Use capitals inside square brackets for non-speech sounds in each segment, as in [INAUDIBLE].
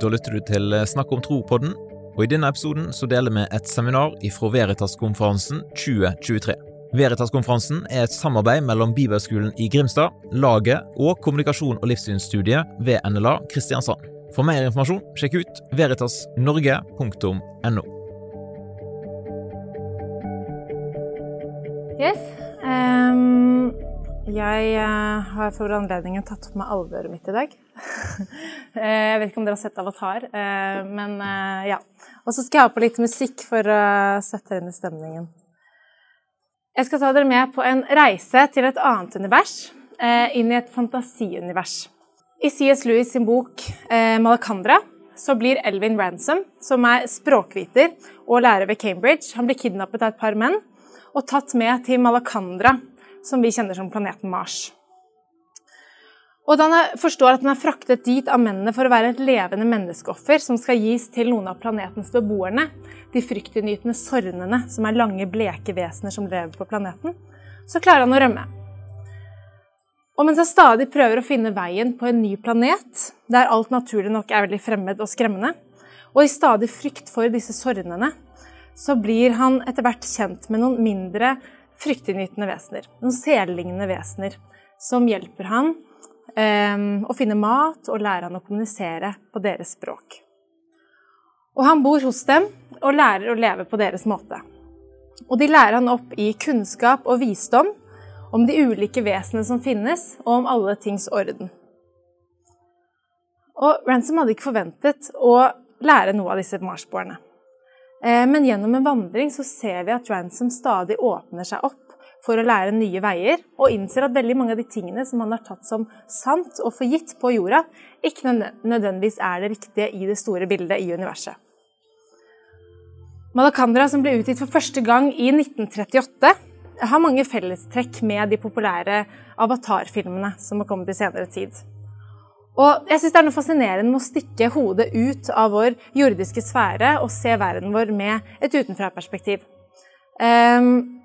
Da lytter du til Snakk om tro-podden, og i denne episoden så deler vi et seminar ifra Veritas-konferansen 2023. Veritas-konferansen er et samarbeid mellom Bibelskolen i Grimstad, Laget og kommunikasjon- og livssynsstudiet ved NLA Kristiansand. For mer informasjon, sjekk ut veritasnorge.no. Yes. Um, jeg eh, har for anledningen tatt på meg alvoret mitt i dag. [LAUGHS] [LAUGHS] Eh, jeg vet ikke om dere har sett Avatar, eh, men eh, ja. Og så skal jeg ha på litt musikk for å sette inn i stemningen. Jeg skal ta dere med på en reise til et annet univers, inn i et fantasiunivers. I C.S. Lewis sin bok 'Malakandra' så blir Elvin Ransom, som er språkviter og lærer ved Cambridge, han blir kidnappet av et par menn og tatt med til Malakandra, som vi kjenner som planeten Mars. Og da han forstår at han er fraktet dit av mennene for å være et levende menneskeoffer som skal gis til noen av planetens beboerne, de fryktinngytende sornene, som er lange, bleke vesener som lever på planeten, så klarer han å rømme. Og mens han stadig prøver å finne veien på en ny planet, der alt naturlig nok er veldig fremmed og skremmende, og i stadig frykt for disse sornene, så blir han etter hvert kjent med noen mindre fryktinngytende vesener. Noen sellignende vesener som hjelper han å finne mat og lære han å kommunisere på deres språk. Og han bor hos dem og lærer å leve på deres måte. Og de lærer han opp i kunnskap og visdom om de ulike vesenene som finnes, og om alle tings orden. Og Ransom hadde ikke forventet å lære noe av disse marsboerne. Eh, men gjennom en vandring så ser vi at Ransom stadig åpner seg opp for å lære nye veier, og innser at veldig mange av de tingene som man har tatt som sant og for gitt på jorda, ikke nødvendigvis er det riktige i det store bildet i universet. Malakandra, som ble utgitt for første gang i 1938, har mange fellestrekk med de populære avatarfilmene som har kommet i senere tid. Og jeg synes Det er noe fascinerende med å stikke hodet ut av vår jordiske sfære og se verden vår med et utenfraperspektiv. Um,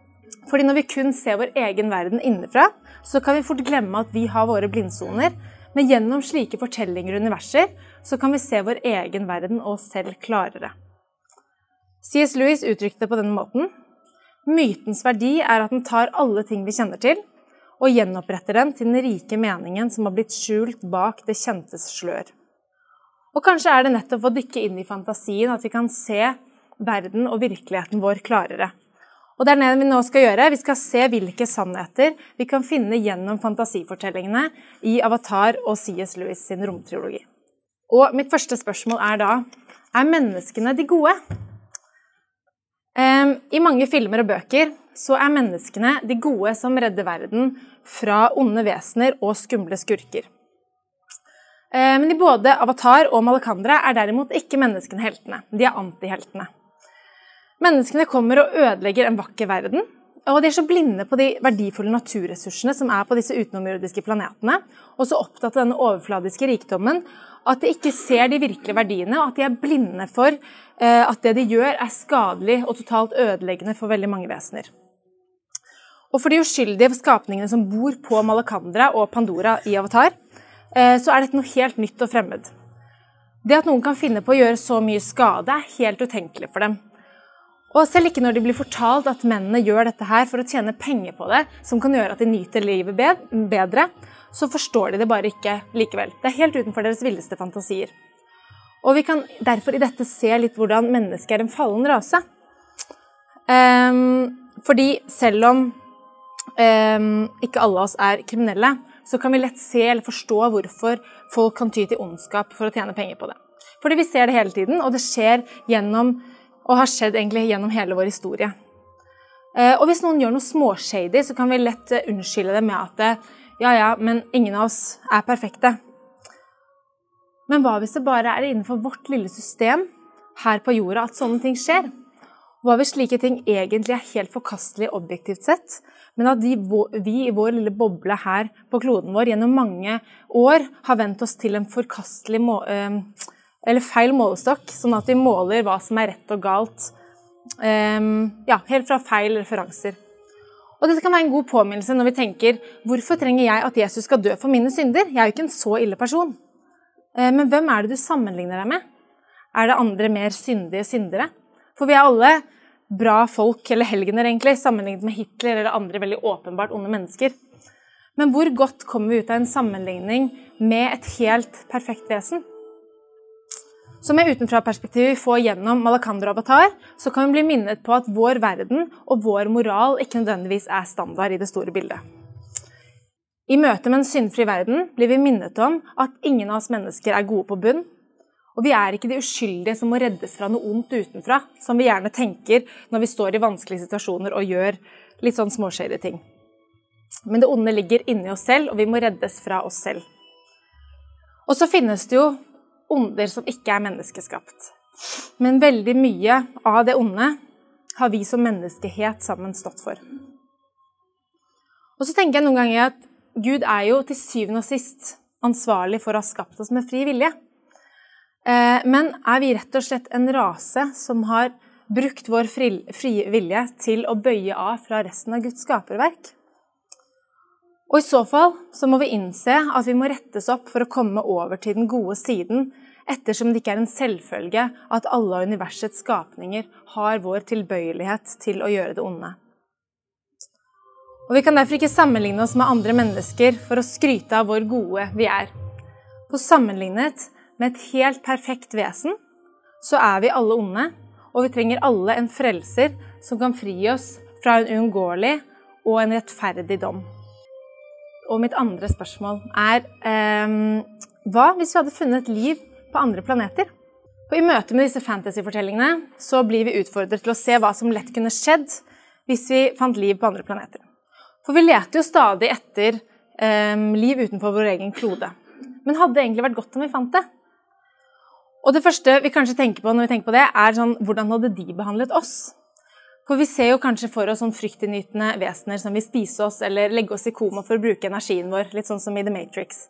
fordi når vi kun ser vår egen verden innenfra, så kan vi fort glemme at vi har våre blindsoner. Men gjennom slike fortellinger og universer så kan vi se vår egen verden og oss selv klarere. C.S. Lewis uttrykte det på denne måten. Mytens verdi er at den tar alle ting vi kjenner til, og gjenoppretter den til den rike meningen som har blitt skjult bak det kjentes slør. Og kanskje er det nettopp å dykke inn i fantasien at vi kan se verden og virkeligheten vår klarere. Og det er det vi nå skal gjøre. Vi skal se hvilke sannheter vi kan finne gjennom fantasifortellingene i Avatar og C.S. Lewis sin romtriologi. Og mitt første spørsmål er da er menneskene de gode? Um, I mange filmer og bøker så er menneskene de gode som redder verden fra onde vesener og skumle skurker. Um, men i både Avatar og Malakandra er derimot ikke menneskene heltene. De er antiheltene. Menneskene kommer og ødelegger en vakker verden. Og de er så blinde på de verdifulle naturressursene som er på disse utenomjordiske planetene, og så opptatt av denne overfladiske rikdommen at de ikke ser de virkelige verdiene, og at de er blinde for eh, at det de gjør, er skadelig og totalt ødeleggende for veldig mange vesener. Og for de uskyldige skapningene som bor på Malakandra og Pandora i Avatar, eh, så er dette noe helt nytt og fremmed. Det at noen kan finne på å gjøre så mye skade, er helt utenkelig for dem. Og selv ikke når de blir fortalt at mennene gjør dette her for å tjene penger på det, som kan gjøre at de nyter livet bedre, så forstår de det bare ikke likevel. Det er helt utenfor deres villeste fantasier. Og vi kan derfor i dette se litt hvordan mennesket er en fallen rase. Um, fordi selv om um, ikke alle av oss er kriminelle, så kan vi lett se eller forstå hvorfor folk kan ty til ondskap for å tjene penger på det. Fordi vi ser det hele tiden, og det skjer gjennom og har skjedd egentlig gjennom hele vår historie. Eh, og hvis noen gjør noe småshady, så kan vi lett eh, unnskylde det med at eh, ja, ja, men ingen av oss er perfekte. Men hva hvis det bare er innenfor vårt lille system her på jorda at sånne ting skjer? Hva hvis slike ting egentlig er helt forkastelige objektivt sett, men at de, vi i vår lille boble her på kloden vår gjennom mange år har vent oss til en forkastelig må, øh, eller feil målestokk, sånn at vi måler hva som er rett og galt. Um, ja, helt fra feil referanser. Og Dette kan være en god påminnelse når vi tenker hvorfor trenger jeg at Jesus skal dø for mine synder? Jeg er jo ikke en så ille person. Uh, men hvem er det du sammenligner deg med? Er det andre mer syndige syndere? For vi er alle bra folk, eller helgener egentlig, sammenlignet med Hitler eller andre veldig åpenbart onde mennesker. Men hvor godt kommer vi ut av en sammenligning med et helt perfekt vesen? Så med utenfra-perspektivet vi får gjennom Malakander og Avatar, så kan vi bli minnet på at vår verden og vår moral ikke nødvendigvis er standard i det store bildet. I møte med en syndfri verden blir vi minnet om at ingen av oss mennesker er gode på bunn. Og vi er ikke de uskyldige som må reddes fra noe ondt utenfra, som vi gjerne tenker når vi står i vanskelige situasjoner og gjør litt sånn småskjere ting. Men det onde ligger inni oss selv, og vi må reddes fra oss selv. Og så finnes det jo onder som ikke er menneskeskapt. Men veldig mye av det onde har vi som menneskehet sammen stått for. Og så tenker jeg noen ganger at Gud er jo til syvende og sist ansvarlig for å ha skapt oss med fri vilje. Eh, men er vi rett og slett en rase som har brukt vår frie vilje til å bøye av fra resten av Guds skaperverk? Og I så fall så må vi innse at vi må rettes opp for å komme over til den gode siden, ettersom det ikke er en selvfølge at alle av universets skapninger har vår tilbøyelighet til å gjøre det onde. Og Vi kan derfor ikke sammenligne oss med andre mennesker for å skryte av hvor gode vi er. For sammenlignet med et helt perfekt vesen, så er vi alle onde, og vi trenger alle en frelser som kan fri oss fra en uunngåelig og en rettferdig dom. Og mitt andre spørsmål er eh, hva hvis vi hadde funnet liv på andre planeter? Og I møte med disse fantasyfortellingene så blir vi utfordret til å se hva som lett kunne skjedd hvis vi fant liv på andre planeter. For vi leter jo stadig etter eh, liv utenfor vår egen klode. Men hadde det egentlig vært godt om vi fant det? Og det første vi kanskje tenker på når vi tenker på det, er sånn, hvordan hadde de behandlet oss? For vi ser jo kanskje for oss sånn fryktinngytende vesener som vil spise oss eller legge oss i koma for å bruke energien vår, litt sånn som i The Matrix.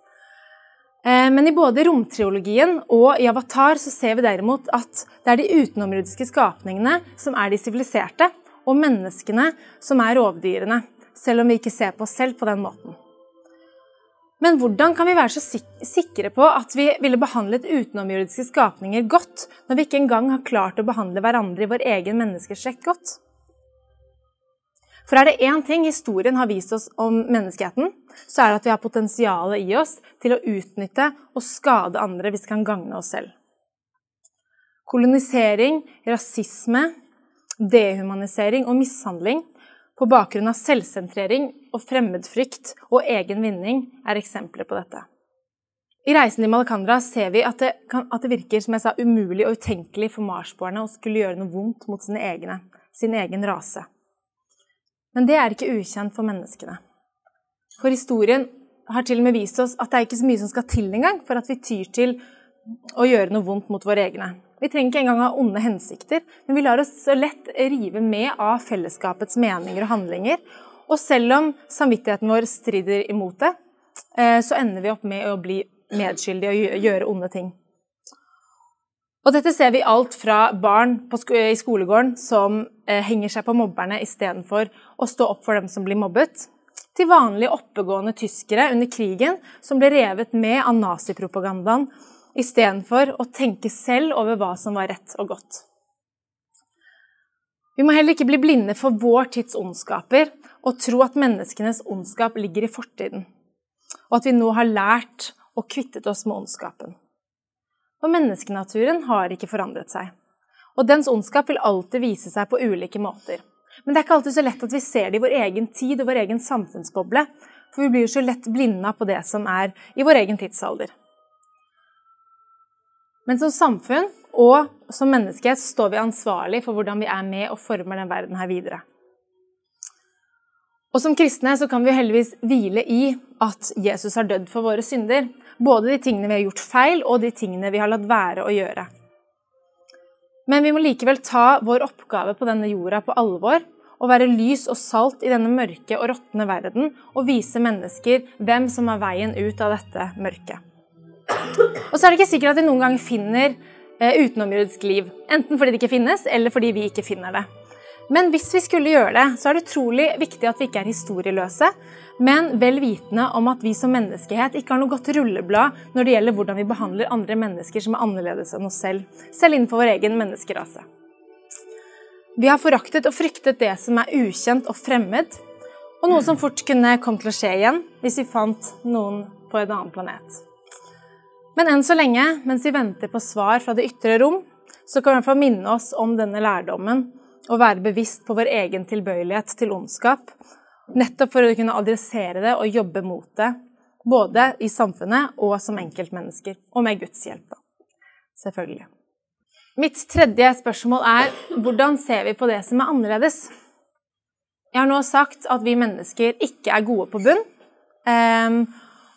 Eh, men i både romtriologien og i Avatar så ser vi derimot at det er de utenomrudiske skapningene som er de siviliserte, og menneskene som er rovdyrene, selv om vi ikke ser på oss selv på den måten. Men hvordan kan vi være så sikre på at vi ville behandlet utenomjordiske skapninger godt, når vi ikke engang har klart å behandle hverandre i vår egen menneskeslekt godt? For er det én ting historien har vist oss om menneskeheten, så er det at vi har potensialet i oss til å utnytte og skade andre hvis vi kan gagne oss selv. Kolonisering, rasisme, dehumanisering og mishandling på bakgrunn av selvsentrering og fremmedfrykt og egen vinning er eksempler på dette. I reisen til Malakandra ser vi at det, kan, at det virker som jeg sa, umulig og utenkelig for marsboerne å skulle gjøre noe vondt mot sine egne, sin egen rase. Men det er ikke ukjent for menneskene. For historien har til og med vist oss at det er ikke så mye som skal til engang for at vi tyr til å gjøre noe vondt mot våre egne. Vi trenger ikke engang ha onde hensikter, men vi lar oss så lett rive med av fellesskapets meninger og handlinger. Og selv om samvittigheten vår strider imot det, eh, så ender vi opp med å bli medskyldige og gjøre onde ting. Og dette ser vi alt fra barn i skolegården som eh, henger seg på mobberne istedenfor å stå opp for dem som blir mobbet, til vanlige oppegående tyskere under krigen som ble revet med av nazipropagandaen istedenfor å tenke selv over hva som var rett og godt. Vi må heller ikke bli blinde for vår tids ondskaper og tro at menneskenes ondskap ligger i fortiden, og at vi nå har lært og kvittet oss med ondskapen. For menneskenaturen har ikke forandret seg. Og dens ondskap vil alltid vise seg på ulike måter. Men det er ikke alltid så lett at vi ser det i vår egen tid og vår egen samfunnsboble. For vi blir jo så lett blinda på det som er i vår egen tidsalder. Men som samfunn og som menneske står vi ansvarlig for hvordan vi er med og former den verden her videre. Og som kristne så kan vi heldigvis hvile i at Jesus har dødd for våre synder. Både de tingene vi har gjort feil, og de tingene vi har latt være å gjøre. Men vi må likevel ta vår oppgave på denne jorda på alvor og være lys og salt i denne mørke og råtne verden og vise mennesker hvem som er veien ut av dette mørket. Og så er det ikke sikkert at vi noen gang finner eh, utenomjordisk liv. Enten fordi det ikke finnes, eller fordi vi ikke finner det. Men hvis vi skulle gjøre det, så er det utrolig viktig at vi ikke er historieløse, men vel vitende om at vi som menneskehet ikke har noe godt rulleblad når det gjelder hvordan vi behandler andre mennesker som er annerledes enn oss selv, selv innenfor vår egen menneskerase. Vi har foraktet og fryktet det som er ukjent og fremmed, og noe som fort kunne komme til å skje igjen hvis vi fant noen på en annen planet. Men enn så lenge, mens vi venter på svar fra det ytre rom, så kan vi i hvert fall minne oss om denne lærdommen å være bevisst på vår egen tilbøyelighet til ondskap, nettopp for å kunne adressere det og jobbe mot det, både i samfunnet og som enkeltmennesker, og med Guds hjelp, da. Selvfølgelig. Mitt tredje spørsmål er hvordan ser vi på det som er annerledes? Jeg har nå sagt at vi mennesker ikke er gode på bunn, ehm,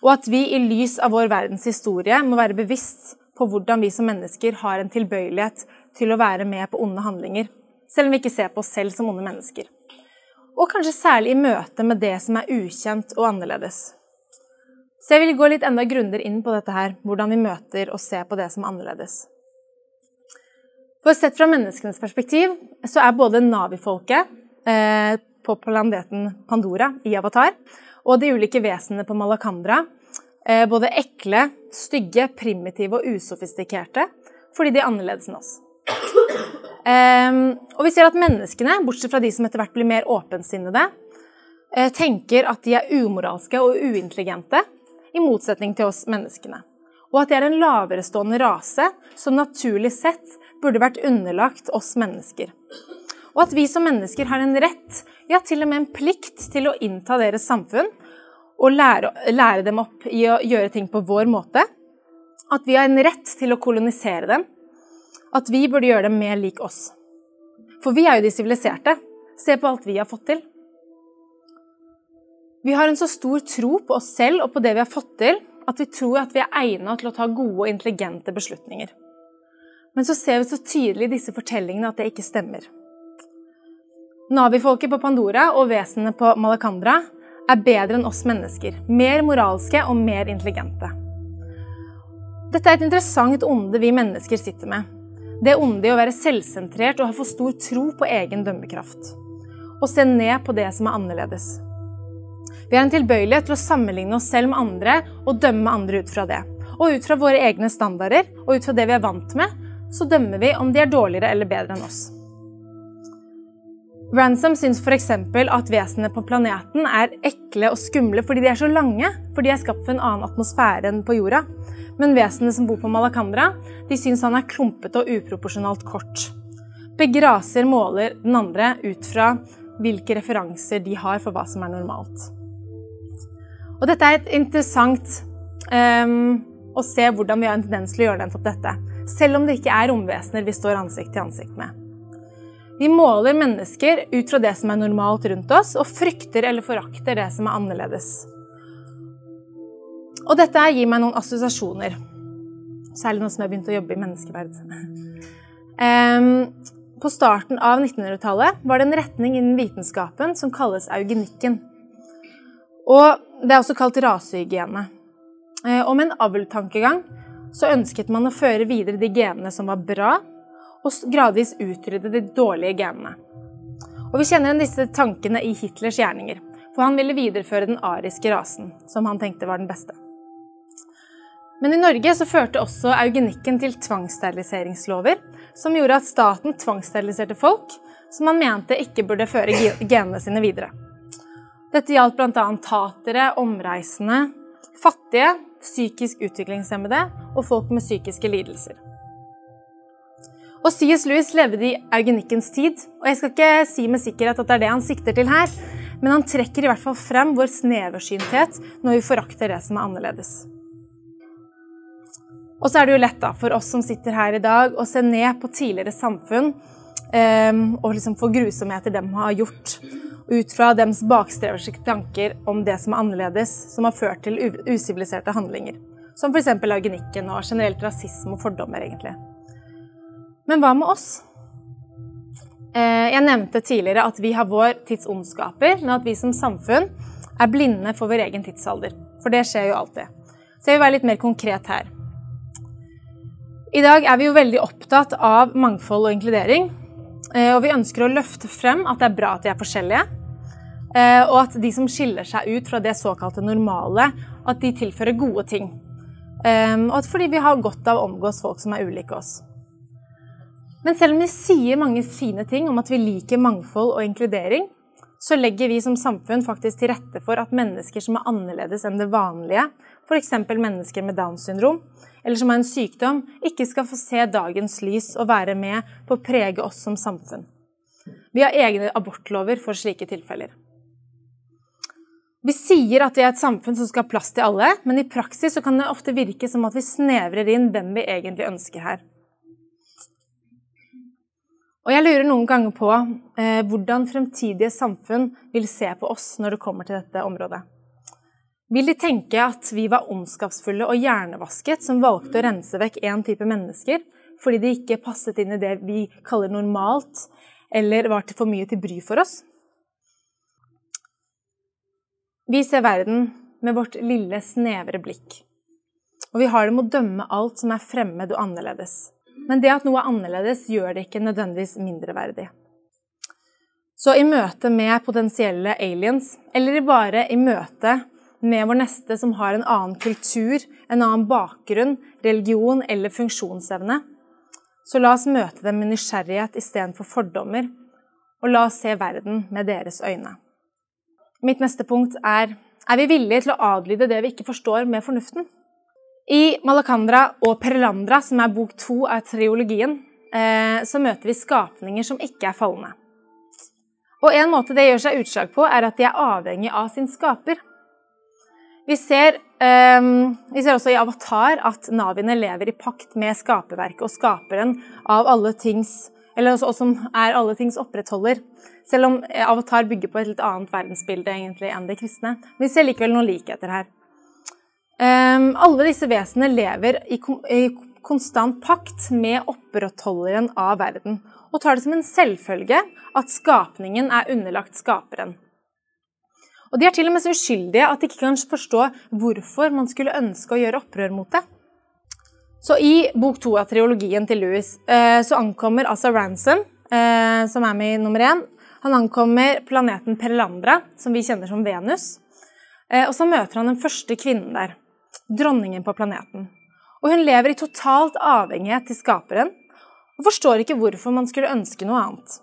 og at vi i lys av vår verdens historie må være bevisst på hvordan vi som mennesker har en tilbøyelighet til å være med på onde handlinger selv om vi ikke ser på oss selv som onde mennesker. Og kanskje særlig i møte med det som er ukjent og annerledes. Så jeg vil gå litt enda grundigere inn på dette her, hvordan vi møter og ser på det som er annerledes. For Sett fra menneskenes perspektiv så er både Navi-folket eh, på planeten Pandora i Avatar og de ulike vesenene på Malakandra eh, både ekle, stygge, primitive og usofistikerte fordi de er annerledes enn oss. Um, og vi ser at menneskene, bortsett fra de som etter hvert blir mer åpensinnede, uh, tenker at de er umoralske og uintelligente, i motsetning til oss menneskene. Og at de er en laverestående rase som naturlig sett burde vært underlagt oss mennesker. Og at vi som mennesker har en rett, ja til og med en plikt, til å innta deres samfunn og lære, lære dem opp i å gjøre ting på vår måte. At vi har en rett til å kolonisere dem at vi burde gjøre dem mer lik oss. For vi er jo de siviliserte. Se på alt vi har fått til. Vi har en så stor tro på oss selv og på det vi har fått til, at vi tror at vi er egnet til å ta gode og intelligente beslutninger. Men så ser vi så tydelig i disse fortellingene at det ikke stemmer. Navi-folket på Pandora og vesenene på Malakandra er bedre enn oss mennesker. Mer moralske og mer intelligente. Dette er et interessant onde vi mennesker sitter med. Det onde i å være selvsentrert og ha for stor tro på egen dømmekraft. Og se ned på det som er annerledes. Vi har en tilbøyelighet til å sammenligne oss selv med andre og dømme andre ut fra det. Og ut fra våre egne standarder og ut fra det vi er vant med, så dømmer vi om de er dårligere eller bedre enn oss. Ransom syns f.eks. at vesenene på planeten er ekle og skumle fordi de er så lange, fordi de er skapt for en annen atmosfære enn på jorda. Men vesenene som bor på Malakandra, de syns han er klumpete og uproporsjonalt kort. Begge raser måler den andre ut fra hvilke referanser de har for hva som er normalt. Og dette er et interessant um, å se hvordan vi har en tendens til å gjøre nettopp dette. Selv om det ikke er romvesener vi står ansikt til ansikt med. Vi måler mennesker ut fra det som er normalt rundt oss, og frykter eller forakter det som er annerledes. Og dette gir meg noen assosiasjoner. Særlig nå som jeg har begynt å jobbe i menneskeverd. På starten av 1900-tallet var det en retning innen vitenskapen som kalles eugenikken. Og det er også kalt rasehygiene. Eh, og med en avltankegang så ønsket man å føre videre de genene som var bra, og gradvis utrydde de dårlige genene. Og Vi kjenner igjen disse tankene i Hitlers gjerninger, for han ville videreføre den ariske rasen, som han tenkte var den beste. Men i Norge så førte også eugenikken til tvangssteriliseringslover, som gjorde at staten tvangssteriliserte folk som man mente ikke burde føre genene sine videre. Dette gjaldt bl.a. tatere, omreisende, fattige, psykisk utviklingshemmede og folk med psykiske lidelser. Og C.S. Lewis levde i eugenikkens tid, og jeg skal ikke si med sikkerhet at det er det han sikter til her, men han trekker i hvert fall frem vår sneversynthet når vi forakter det som er annerledes. Og så er det jo lett da, for oss som sitter her i dag, å se ned på tidligere samfunn um, og liksom få grusomheter de har gjort, ut fra deres bakstreverske tanker om det som er annerledes, som har ført til usiviliserte handlinger. Som f.eks. eugenikken og generelt rasisme og fordommer, egentlig. Men hva med oss? Eh, jeg nevnte tidligere at vi har vår tids ondskaper, men at vi som samfunn er blinde for vår egen tidsalder. For det skjer jo alltid. Så jeg vil være litt mer konkret her. I dag er vi jo veldig opptatt av mangfold og inkludering. Og vi ønsker å løfte frem at det er bra at de er forskjellige. Og at de som skiller seg ut fra det såkalte normale, at de tilfører gode ting. Og at fordi vi har godt av å omgås folk som er ulike oss. Men selv om vi sier mange fine ting om at vi liker mangfold og inkludering, så legger vi som samfunn faktisk til rette for at mennesker som er annerledes enn det vanlige, f.eks. mennesker med Downs syndrom, eller som har en sykdom, ikke skal få se dagens lys og være med på å prege oss som samfunn. Vi har egne abortlover for slike tilfeller. Vi sier at vi er et samfunn som skal ha plass til alle, men i praksis kan det ofte virke som at vi snevrer inn hvem vi egentlig ønsker her. Og jeg lurer noen ganger på eh, hvordan fremtidige samfunn vil se på oss når det kommer til dette området. Vil de tenke at vi var ondskapsfulle og hjernevasket som valgte å rense vekk én type mennesker fordi de ikke passet inn i det vi kaller normalt, eller var til for mye til bry for oss? Vi ser verden med vårt lille, snevre blikk. Og vi har det med å dømme alt som er fremmed og annerledes. Men det at noe er annerledes, gjør det ikke nødvendigvis mindreverdig. Så i møte med potensielle aliens, eller bare i møte med vår neste som har en annen kultur, en annen bakgrunn, religion eller funksjonsevne, så la oss møte dem med nysgjerrighet istedenfor fordommer, og la oss se verden med deres øyne. Mitt neste punkt er er vi villige til å adlyde det vi ikke forstår, med fornuften? I Malakandra og Perelandra, som er bok to av triologien, eh, så møter vi skapninger som ikke er falne. Og En måte det gjør seg utslag på, er at de er avhengig av sin skaper. Vi ser, um, vi ser, også i Avatar at naviene lever i pakt med skaperverket og skaperen av alle tings Eller også, som er alle tings opprettholder. Selv om Avatar bygger på et litt annet verdensbilde egentlig enn det kristne. Men vi ser likevel noen likheter her. Um, alle disse vesenene lever i, i, konstant pakt med opprettholderen av verden, og tar det som en selvfølge at skapningen er underlagt skaperen. Og De er til og med så uskyldige at de ikke kan forstå hvorfor man skulle ønske å gjøre opprør mot det. Så I bok to av triologien til Louis uh, så ankommer altså Ransom, uh, som er med i nummer én, han ankommer planeten Perlandra, som vi kjenner som Venus. Uh, og så møter han den første kvinnen der dronningen på planeten. Og hun lever i totalt avhengighet til skaperen, og forstår ikke hvorfor man skulle ønske noe annet.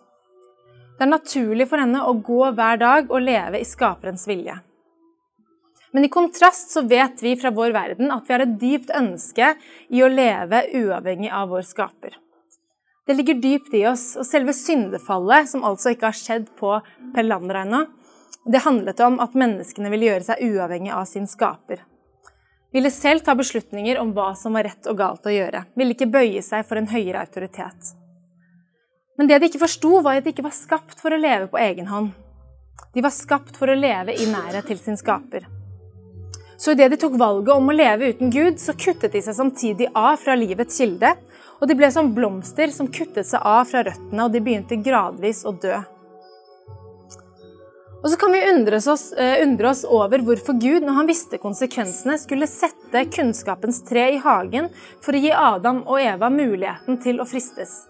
Det er naturlig for henne å gå hver dag og leve i skaperens vilje. Men i kontrast så vet vi fra vår verden at vi har et dypt ønske i å leve uavhengig av vår skaper. Det ligger dypt i oss, og selve syndefallet, som altså ikke har skjedd på Pellander ennå, det handlet om at menneskene ville gjøre seg uavhengig av sin skaper ville selv ta beslutninger om hva som var rett og galt å gjøre, ville ikke bøye seg for en høyere autoritet. Men det de ikke forsto, var at de ikke var skapt for å leve på egen hånd. De var skapt for å leve i nærhet til sin skaper. Så idet de tok valget om å leve uten Gud, så kuttet de seg samtidig av fra livets kilde, og de ble som blomster som kuttet seg av fra røttene, og de begynte gradvis å dø. Og så kan vi undre oss, eh, undre oss, over hvorfor Gud, når han visste konsekvensene, skulle sette kunnskapens tre i hagen for å gi Adam og Eva muligheten til å fristes.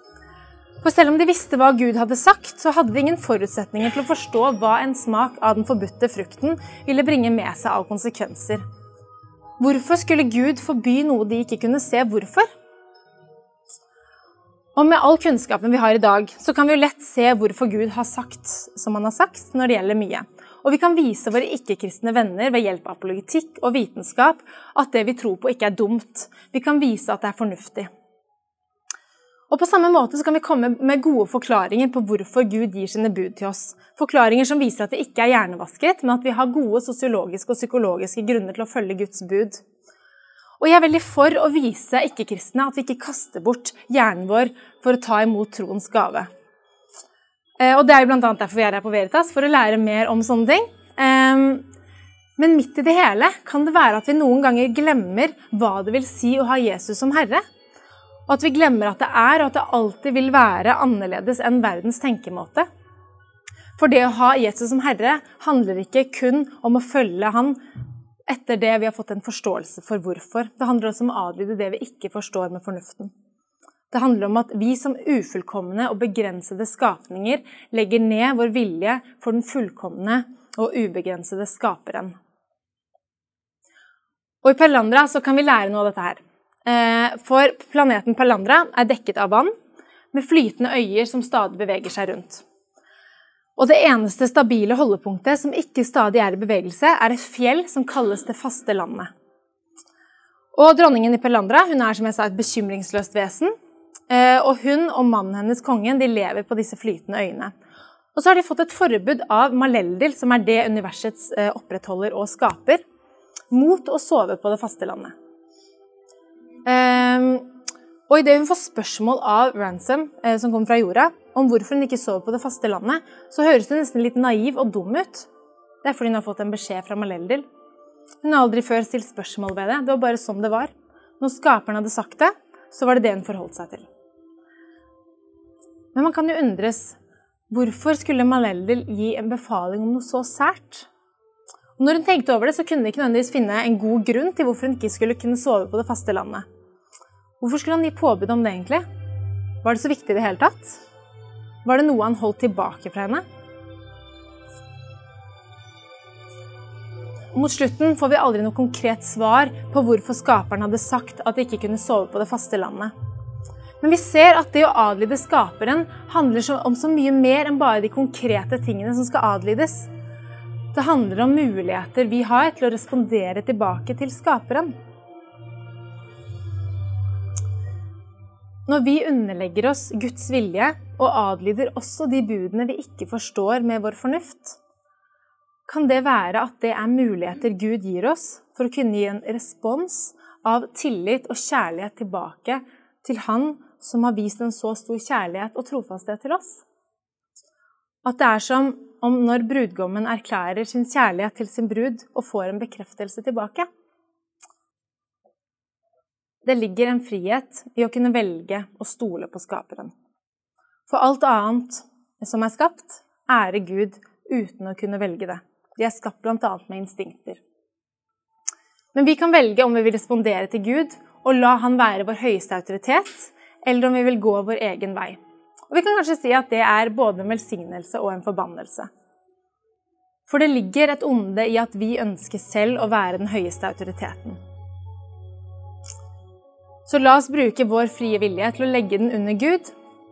For selv om de visste hva Gud hadde sagt, så hadde de ingen forutsetninger til å forstå hva en smak av den forbudte frukten ville bringe med seg av konsekvenser. Hvorfor skulle Gud forby noe de ikke kunne se hvorfor? Og med all kunnskapen vi har i dag, så kan vi jo lett se hvorfor Gud har sagt som han har sagt når det gjelder mye. Og vi kan vise våre ikke-kristne venner ved hjelp av politikk og vitenskap at det vi tror på, ikke er dumt. Vi kan vise at det er fornuftig. Og På samme måte så kan vi komme med gode forklaringer på hvorfor Gud gir sine bud til oss. Forklaringer som viser at det ikke er hjernevasket, men at vi har gode sosiologiske og psykologiske grunner til å følge Guds bud. Og jeg er veldig for å vise ikke-kristne at vi ikke kaster bort hjernen vår for å ta imot troens gave. Eh, og Det er jo bl.a. derfor vi er her på Veritas, for å lære mer om sånne ting. Ehm, men midt i det hele kan det være at vi noen ganger glemmer hva det vil si å ha Jesus som herre. Og at vi glemmer at det er, og at det alltid vil være, annerledes enn verdens tenkemåte. For det å ha Jesus som herre handler ikke kun om å følge han etter det vi har fått en forståelse for hvorfor. Det handler også om å adlyde det vi ikke forstår med fornuften. Det handler om at vi som ufullkomne og begrensede skapninger legger ned vår vilje for den fullkomne og ubegrensede skaperen. Og I Pellandra kan vi lære noe av dette her. Eh, for planeten Palandra er dekket av vann, med flytende øyer som stadig beveger seg rundt. Og det eneste stabile holdepunktet som ikke stadig er i bevegelse, er et fjell som kalles det faste landet. Og dronningen i Pelandra hun er som jeg sa, et bekymringsløst vesen. Eh, og hun og mannen hennes, kongen, de lever på disse flytende øyene. Og så har de fått et forbud av Maleldil, som er det universets eh, opprettholder og skaper, mot å sove på det faste landet. Um, og idet hun får spørsmål av Ransom, eh, som kommer fra jorda, om hvorfor hun ikke sover på det faste landet, så høres hun nesten litt naiv og dum ut. Det er fordi hun har fått en beskjed fra Maleldil. Hun har aldri før stilt spørsmål ved det. Det var bare sånn det var. Når skaperen hadde sagt det, så var det det hun forholdt seg til. Men man kan jo undres hvorfor skulle Maleldil gi en befaling om noe så sært? Når hun tenkte over det, så kunne hun ikke nødvendigvis finne en god grunn til hvorfor hun ikke skulle kunne sove på det faste landet. Hvorfor skulle han gi påbud om det, egentlig? Var det så viktig i det hele tatt? Var det noe han holdt tilbake fra henne? Mot slutten får vi aldri noe konkret svar på hvorfor skaperen hadde sagt at de ikke kunne sove på det faste landet. Men vi ser at det å adlyde skaperen handler om så mye mer enn bare de konkrete tingene som skal adlydes. Det handler om muligheter vi har til å respondere tilbake til skaperen. Når vi underlegger oss Guds vilje og adlyder også de budene vi ikke forstår med vår fornuft, kan det være at det er muligheter Gud gir oss for å kunne gi en respons av tillit og kjærlighet tilbake til Han som har vist en så stor kjærlighet og trofasthet til oss? At det er som om når brudgommen erklærer sin kjærlighet til sin brud og får en bekreftelse tilbake. Det ligger en frihet i å kunne velge å stole på Skaperen. For alt annet som er skapt, ære Gud uten å kunne velge det. De er skapt bl.a. med instinkter. Men vi kan velge om vi vil respondere til Gud og la Han være vår høyeste autoritet, eller om vi vil gå vår egen vei. Og Vi kan kanskje si at det er både en velsignelse og en forbannelse. For det ligger et onde i at vi ønsker selv å være den høyeste autoriteten. Så la oss bruke vår frie vilje til å legge den under Gud,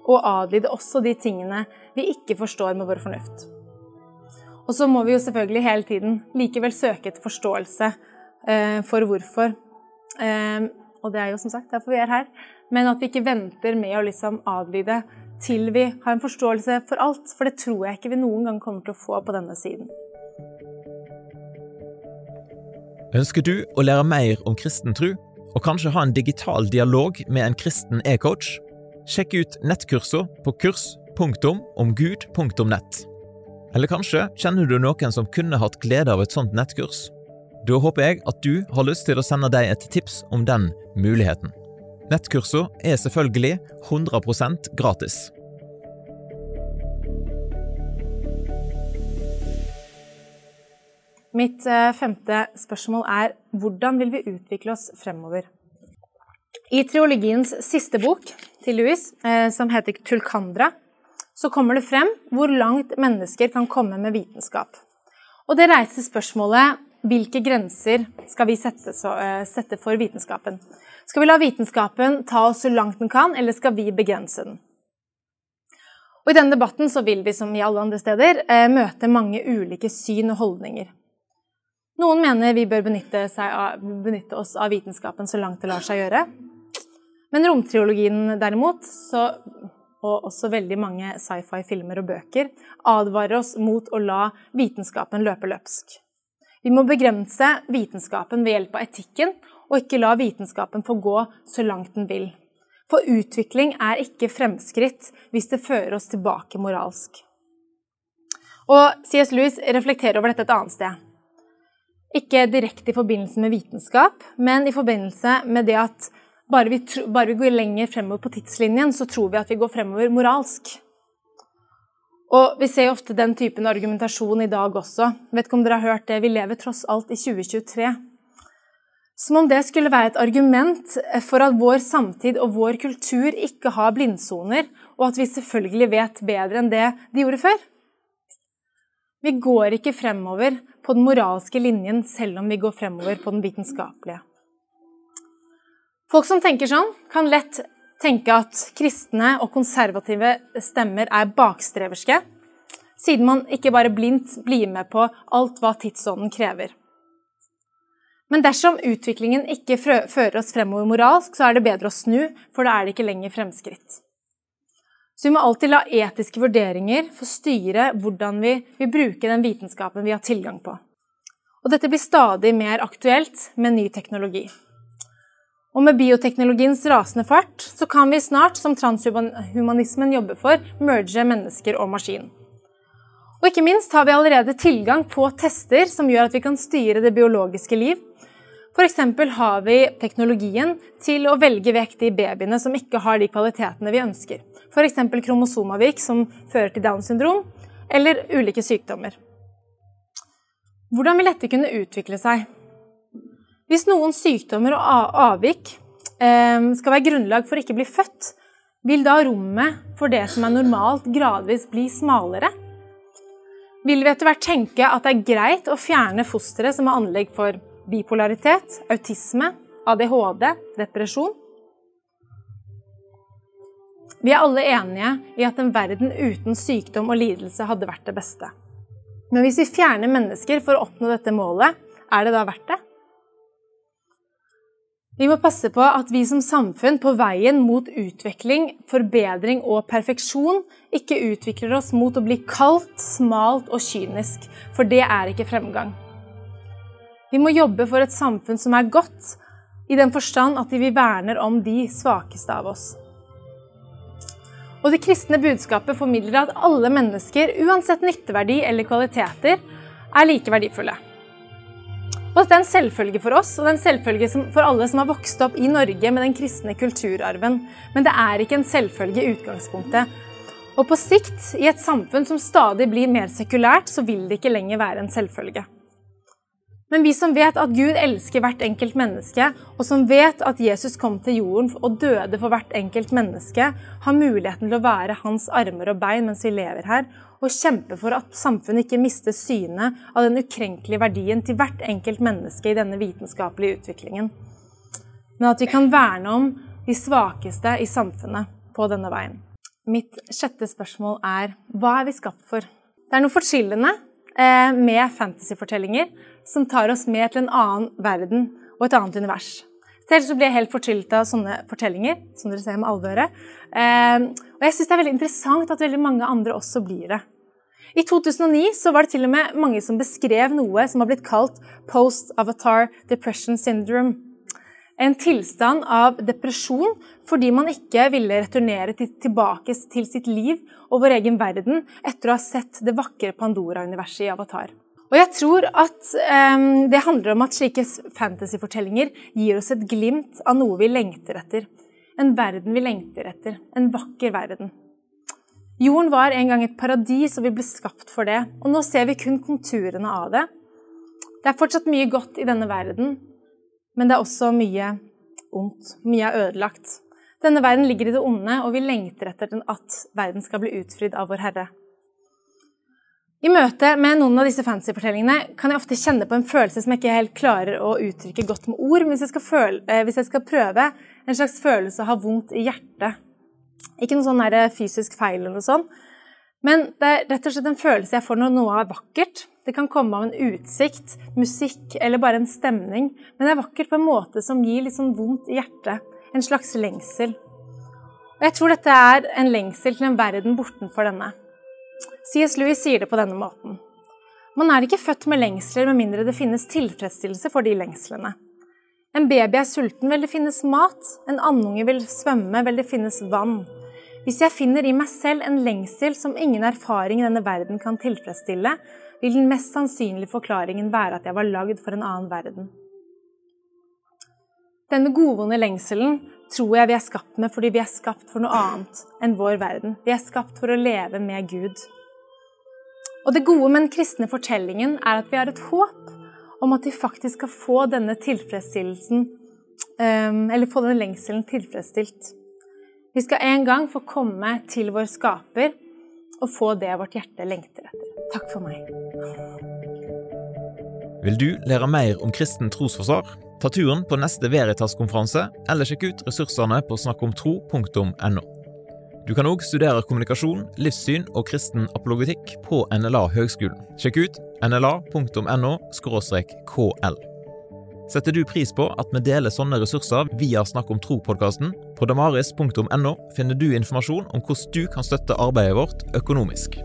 og adlyde også de tingene vi ikke forstår med vår fornuft. Og så må vi jo selvfølgelig hele tiden likevel søke etter forståelse eh, for hvorfor. Eh, og det er jo som sagt derfor vi er her. Men at vi ikke venter med å liksom adlyde til vi har en forståelse for alt. For det tror jeg ikke vi noen gang kommer til å få på denne siden. Ønsker du å lære mer om kristen tro? og kanskje ha en digital dialog med en kristen e-coach? Sjekk ut nettkursene på kurs.omgud.nett. Eller kanskje kjenner du noen som kunne hatt glede av et sånt nettkurs? Da håper jeg at du har lyst til å sende deg et tips om den muligheten. Nettkursene er selvfølgelig 100% gratis. Mitt eh, femte spørsmål er hvordan vil vi utvikle oss fremover? I triologiens siste bok til Louis, eh, som heter Tulkandra, så kommer det frem hvor langt mennesker kan komme med vitenskap. Og det reiser spørsmålet hvilke grenser skal vi eh, sette for vitenskapen? Skal vi la vitenskapen ta oss så langt den kan, eller skal vi begrense den? Og I denne debatten vil vi som i alle andre steder møte mange ulike syn og holdninger. Noen mener vi bør benytte, av, benytte, oss av vitenskapen så langt det lar seg gjøre. Men romtriologien derimot, så, og også veldig mange sci-fi-filmer og bøker, advarer oss mot å la vitenskapen løpe løpsk. Vi må begrense vitenskapen ved hjelp av etikken, og ikke la vitenskapen få gå så langt den vil. For utvikling er ikke fremskritt hvis det fører oss tilbake moralsk. Og C.S. Lewis reflekterer over dette et annet sted. Ikke direkte i forbindelse med vitenskap, men i forbindelse med det at bare vi, bare vi går lenger fremover på tidslinjen, så tror vi at vi går fremover moralsk. Og Vi ser ofte den typen argumentasjon i dag også. Vet ikke om dere har hørt det, Vi lever tross alt i 2023. Som om det skulle være et argument for at vår samtid og vår kultur ikke har blindsoner, og at vi selvfølgelig vet bedre enn det de gjorde før. Vi går ikke fremover på den moralske linjen selv om vi går fremover på den vitenskapelige. Folk som tenker sånn, kan lett tenke at kristne og konservative stemmer er bakstreverske, siden man ikke bare blindt blir med på alt hva tidsånden krever. Men dersom utviklingen ikke fører oss fremover moralsk, så er det bedre å snu, for da er det ikke lenger fremskritt. Så vi må alltid la etiske vurderinger få styre hvordan vi vil bruke den vitenskapen vi har tilgang på. Og dette blir stadig mer aktuelt med ny teknologi. Og med bioteknologiens rasende fart så kan vi snart, som transhumanismen jobber for, merge mennesker og maskin. Og ikke minst har vi allerede tilgang på tester som gjør at vi kan styre det biologiske liv. F.eks. har vi teknologien til å velge vekk de babyene som ikke har de kvalitetene vi ønsker. F.eks. kromosomavvik som fører til Downs syndrom, eller ulike sykdommer. Hvordan vil dette kunne utvikle seg? Hvis noen sykdommer og avvik eh, skal være grunnlag for å ikke bli født, vil da rommet for det som er normalt, gradvis bli smalere? Vil vi etter hvert tenke at det er greit å fjerne fostre som har anlegg for bipolaritet, autisme, ADHD, depresjon? Vi er alle enige i at en verden uten sykdom og lidelse hadde vært det beste. Men hvis vi fjerner mennesker for å oppnå dette målet, er det da verdt det? Vi må passe på at vi som samfunn på veien mot utvikling, forbedring og perfeksjon ikke utvikler oss mot å bli kaldt, smalt og kynisk, for det er ikke fremgang. Vi må jobbe for et samfunn som er godt, i den forstand at vi verner om de svakeste av oss. Og Det kristne budskapet formidler at alle mennesker, uansett nytteverdi eller kvaliteter, er like verdifulle. Og det er en selvfølge for oss, og det er en selvfølge for alle som har vokst opp i Norge med den kristne kulturarven. Men det er ikke en selvfølge i utgangspunktet. Og på sikt, i et samfunn som stadig blir mer sekulært, så vil det ikke lenger være en selvfølge. Men vi som vet at Gud elsker hvert enkelt menneske, og som vet at Jesus kom til jorden og døde for hvert enkelt menneske, har muligheten til å være hans armer og bein mens vi lever her, og kjempe for at samfunnet ikke mister synet av den ukrenkelige verdien til hvert enkelt menneske i denne vitenskapelige utviklingen. Men at vi kan verne om de svakeste i samfunnet på denne veien. Mitt sjette spørsmål er hva er vi skapt for? Det er noe forskillende eh, med fantasyfortellinger som tar oss med til en annen verden og et annet univers. Selv så blir jeg helt fortrylt av sånne fortellinger, som dere ser med alvøret. Eh, og jeg syns det er veldig interessant at veldig mange andre også blir det. I 2009 så var det til og med mange som beskrev noe som har blitt kalt post-avatar depression syndrome. En tilstand av depresjon fordi man ikke ville returnere tilbake til sitt liv og vår egen verden etter å ha sett det vakre Pandora-universet i Avatar. Og jeg tror at um, det handler om at slike fantasyfortellinger gir oss et glimt av noe vi lengter etter. En verden vi lengter etter. En vakker verden. Jorden var en gang et paradis, og vi ble skapt for det. Og nå ser vi kun konturene av det. Det er fortsatt mye godt i denne verden, men det er også mye ondt. Mye er ødelagt. Denne verden ligger i det onde, og vi lengter etter at verden skal bli utfridd av vår Herre. I møte med noen av disse fancy-fortellingene kan jeg ofte kjenne på en følelse som jeg ikke helt klarer å uttrykke godt med ord. Men hvis jeg skal, føle, eh, hvis jeg skal prøve en slags følelse å ha vondt i hjertet Ikke noe sånn fysisk feil eller noe sånt. Men det er rett og slett en følelse jeg får når noe er vakkert. Det kan komme av en utsikt, musikk eller bare en stemning. Men det er vakkert på en måte som gir litt sånn vondt i hjertet. En slags lengsel. Og jeg tror dette er en lengsel til en verden bortenfor denne. C.S. Lewis sier det på denne måten. Man er ikke født med lengsler med mindre det finnes tilfredsstillelse for de lengslene. En baby er sulten, vil det finnes mat. En andunge vil svømme, vil det finnes vann. Hvis jeg finner i meg selv en lengsel som ingen erfaring i denne verden kan tilfredsstille, vil den mest sannsynlige forklaringen være at jeg var lagd for en annen verden. Denne godvonde lengselen tror jeg vi er skapt med fordi vi er skapt for noe annet enn vår verden. Vi er skapt for å leve med Gud. Og det gode med den kristne fortellingen er at vi har et håp om at de faktisk skal få denne tilfredsstillelsen, um, eller få den lengselen tilfredsstilt. Vi skal en gang få komme til vår skaper og få det vårt hjerte lengter etter. Takk for meg. Vil du lære mer om kristen trosforsvar? Ta turen på neste Veritas-konferanse, eller sjekk ut ressursene på snakkomtro.no. Du kan òg studere kommunikasjon, livssyn og kristen apologetikk på NLA Høgskolen. Sjekk ut nla.no kl. Setter du pris på at vi deler sånne ressurser via Snakk om tro-podkasten? På damaris.no finner du informasjon om hvordan du kan støtte arbeidet vårt økonomisk.